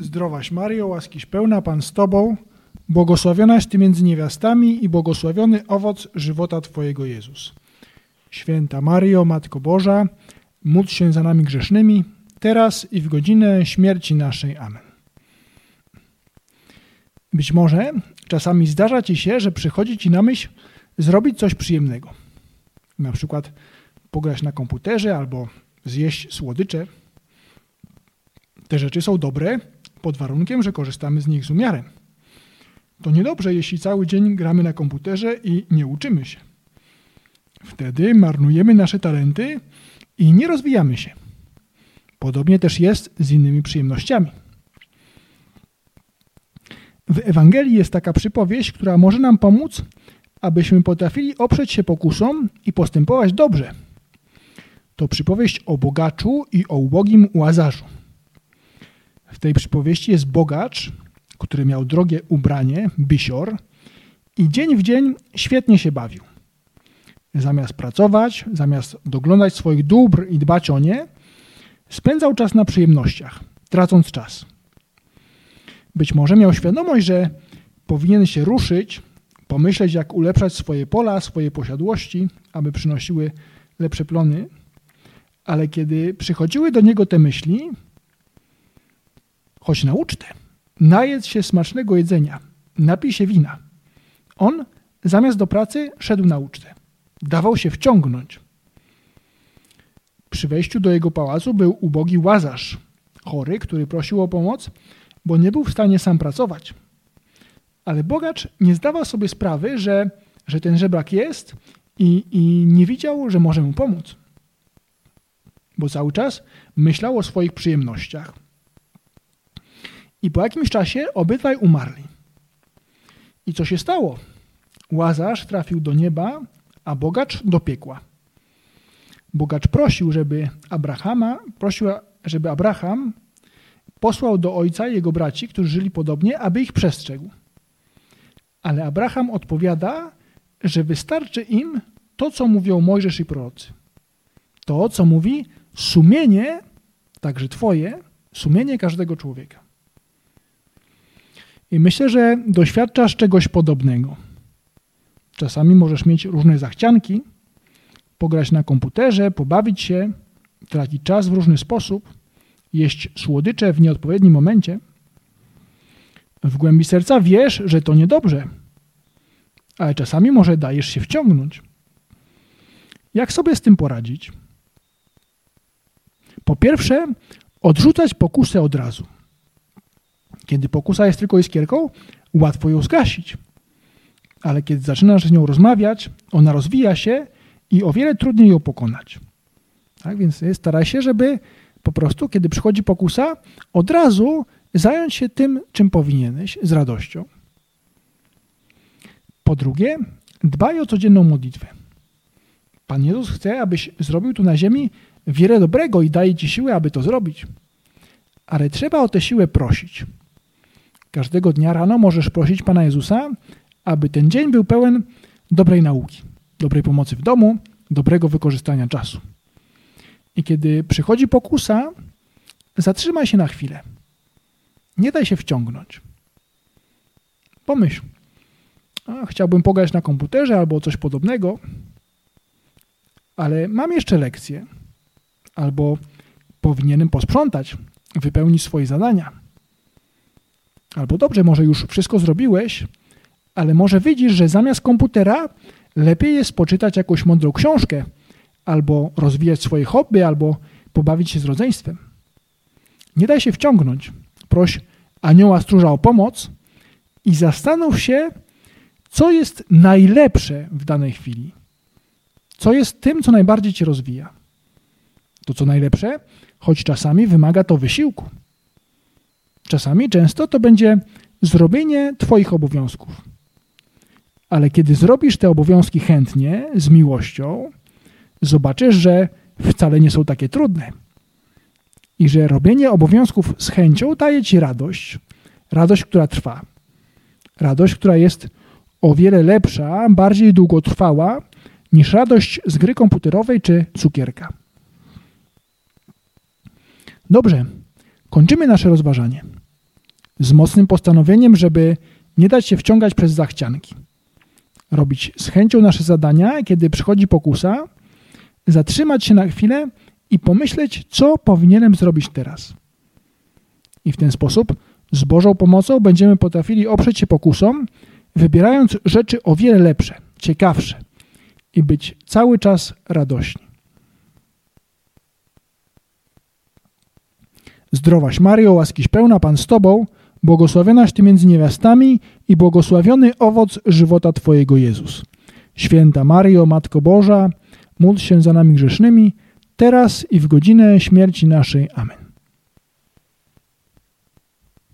Zdrowaś Mario, łaskiś pełna, Pan z Tobą, błogosławionaś Ty między niewiastami i błogosławiony owoc żywota Twojego Jezus. Święta Mario, Matko Boża, módl się za nami grzesznymi, teraz i w godzinę śmierci naszej. Amen. Być może czasami zdarza Ci się, że przychodzi Ci na myśl zrobić coś przyjemnego. Na przykład pograć na komputerze albo zjeść słodycze. Te rzeczy są dobre pod warunkiem, że korzystamy z nich z umiarem. To niedobrze, jeśli cały dzień gramy na komputerze i nie uczymy się. Wtedy marnujemy nasze talenty i nie rozwijamy się. Podobnie też jest z innymi przyjemnościami. W Ewangelii jest taka przypowieść, która może nam pomóc, abyśmy potrafili oprzeć się pokusom i postępować dobrze. To przypowieść o bogaczu i o ubogim łazarzu. W tej przypowieści jest bogacz, który miał drogie ubranie, bisior, i dzień w dzień świetnie się bawił. Zamiast pracować, zamiast doglądać swoich dóbr i dbać o nie, spędzał czas na przyjemnościach, tracąc czas. Być może miał świadomość, że powinien się ruszyć, pomyśleć, jak ulepszać swoje pola, swoje posiadłości, aby przynosiły lepsze plony, ale kiedy przychodziły do niego te myśli, choć na ucztę, najedz się smacznego jedzenia, napij się wina. On zamiast do pracy szedł na ucztę. Dawał się wciągnąć. Przy wejściu do jego pałacu był ubogi łazarz, chory, który prosił o pomoc, bo nie był w stanie sam pracować. Ale bogacz nie zdawał sobie sprawy, że, że ten żebrak jest i, i nie widział, że może mu pomóc. Bo cały czas myślał o swoich przyjemnościach. I po jakimś czasie obydwaj umarli. I co się stało? Łazarz trafił do nieba, a bogacz do piekła. Bogacz prosił, żeby Abrahama, prosił, żeby Abraham posłał do ojca jego braci, którzy żyli podobnie, aby ich przestrzegł. Ale Abraham odpowiada, że wystarczy im to, co mówią Mojżesz i prorocy. To, co mówi sumienie, także Twoje, sumienie każdego człowieka. I myślę, że doświadczasz czegoś podobnego. Czasami możesz mieć różne zachcianki, pograć na komputerze, pobawić się, tracić czas w różny sposób, jeść słodycze w nieodpowiednim momencie. W głębi serca wiesz, że to niedobrze, ale czasami może dajesz się wciągnąć. Jak sobie z tym poradzić? Po pierwsze, odrzucać pokusę od razu. Kiedy pokusa jest tylko iskierką, łatwo ją zgasić. Ale kiedy zaczynasz z nią rozmawiać, ona rozwija się i o wiele trudniej ją pokonać. Tak więc staraj się, żeby po prostu, kiedy przychodzi pokusa, od razu zająć się tym, czym powinieneś, z radością. Po drugie, dbaj o codzienną modlitwę. Pan Jezus chce, abyś zrobił tu na ziemi wiele dobrego i daje ci siłę, aby to zrobić. Ale trzeba o tę siłę prosić. Każdego dnia rano możesz prosić Pana Jezusa, aby ten dzień był pełen dobrej nauki, dobrej pomocy w domu, dobrego wykorzystania czasu. I kiedy przychodzi pokusa, zatrzymaj się na chwilę. Nie daj się wciągnąć. Pomyśl, a, chciałbym pograć na komputerze albo coś podobnego, ale mam jeszcze lekcję. Albo powinienem posprzątać, wypełnić swoje zadania. Albo dobrze, może już wszystko zrobiłeś, ale może widzisz, że zamiast komputera lepiej jest poczytać jakąś mądrą książkę, albo rozwijać swoje hobby, albo pobawić się z rodzeństwem. Nie daj się wciągnąć. Proś anioła stróża o pomoc i zastanów się, co jest najlepsze w danej chwili. Co jest tym, co najbardziej cię rozwija. To, co najlepsze, choć czasami wymaga to wysiłku. Czasami, często to będzie zrobienie Twoich obowiązków. Ale kiedy zrobisz te obowiązki chętnie, z miłością, zobaczysz, że wcale nie są takie trudne. I że robienie obowiązków z chęcią daje Ci radość. Radość, która trwa. Radość, która jest o wiele lepsza, bardziej długotrwała niż radość z gry komputerowej czy cukierka. Dobrze, kończymy nasze rozważanie. Z mocnym postanowieniem, żeby nie dać się wciągać przez zachcianki. Robić z chęcią nasze zadania, kiedy przychodzi pokusa, zatrzymać się na chwilę i pomyśleć, co powinienem zrobić teraz. I w ten sposób z Bożą pomocą będziemy potrafili oprzeć się pokusom, wybierając rzeczy o wiele lepsze, ciekawsze i być cały czas radośni. Zdrowaś Mario, łaskiś pełna Pan z Tobą, błogosławionaś Ty między niewiastami i błogosławiony owoc żywota Twojego Jezus. Święta Mario, Matko Boża, módl się za nami grzesznymi, teraz i w godzinę śmierci naszej. Amen.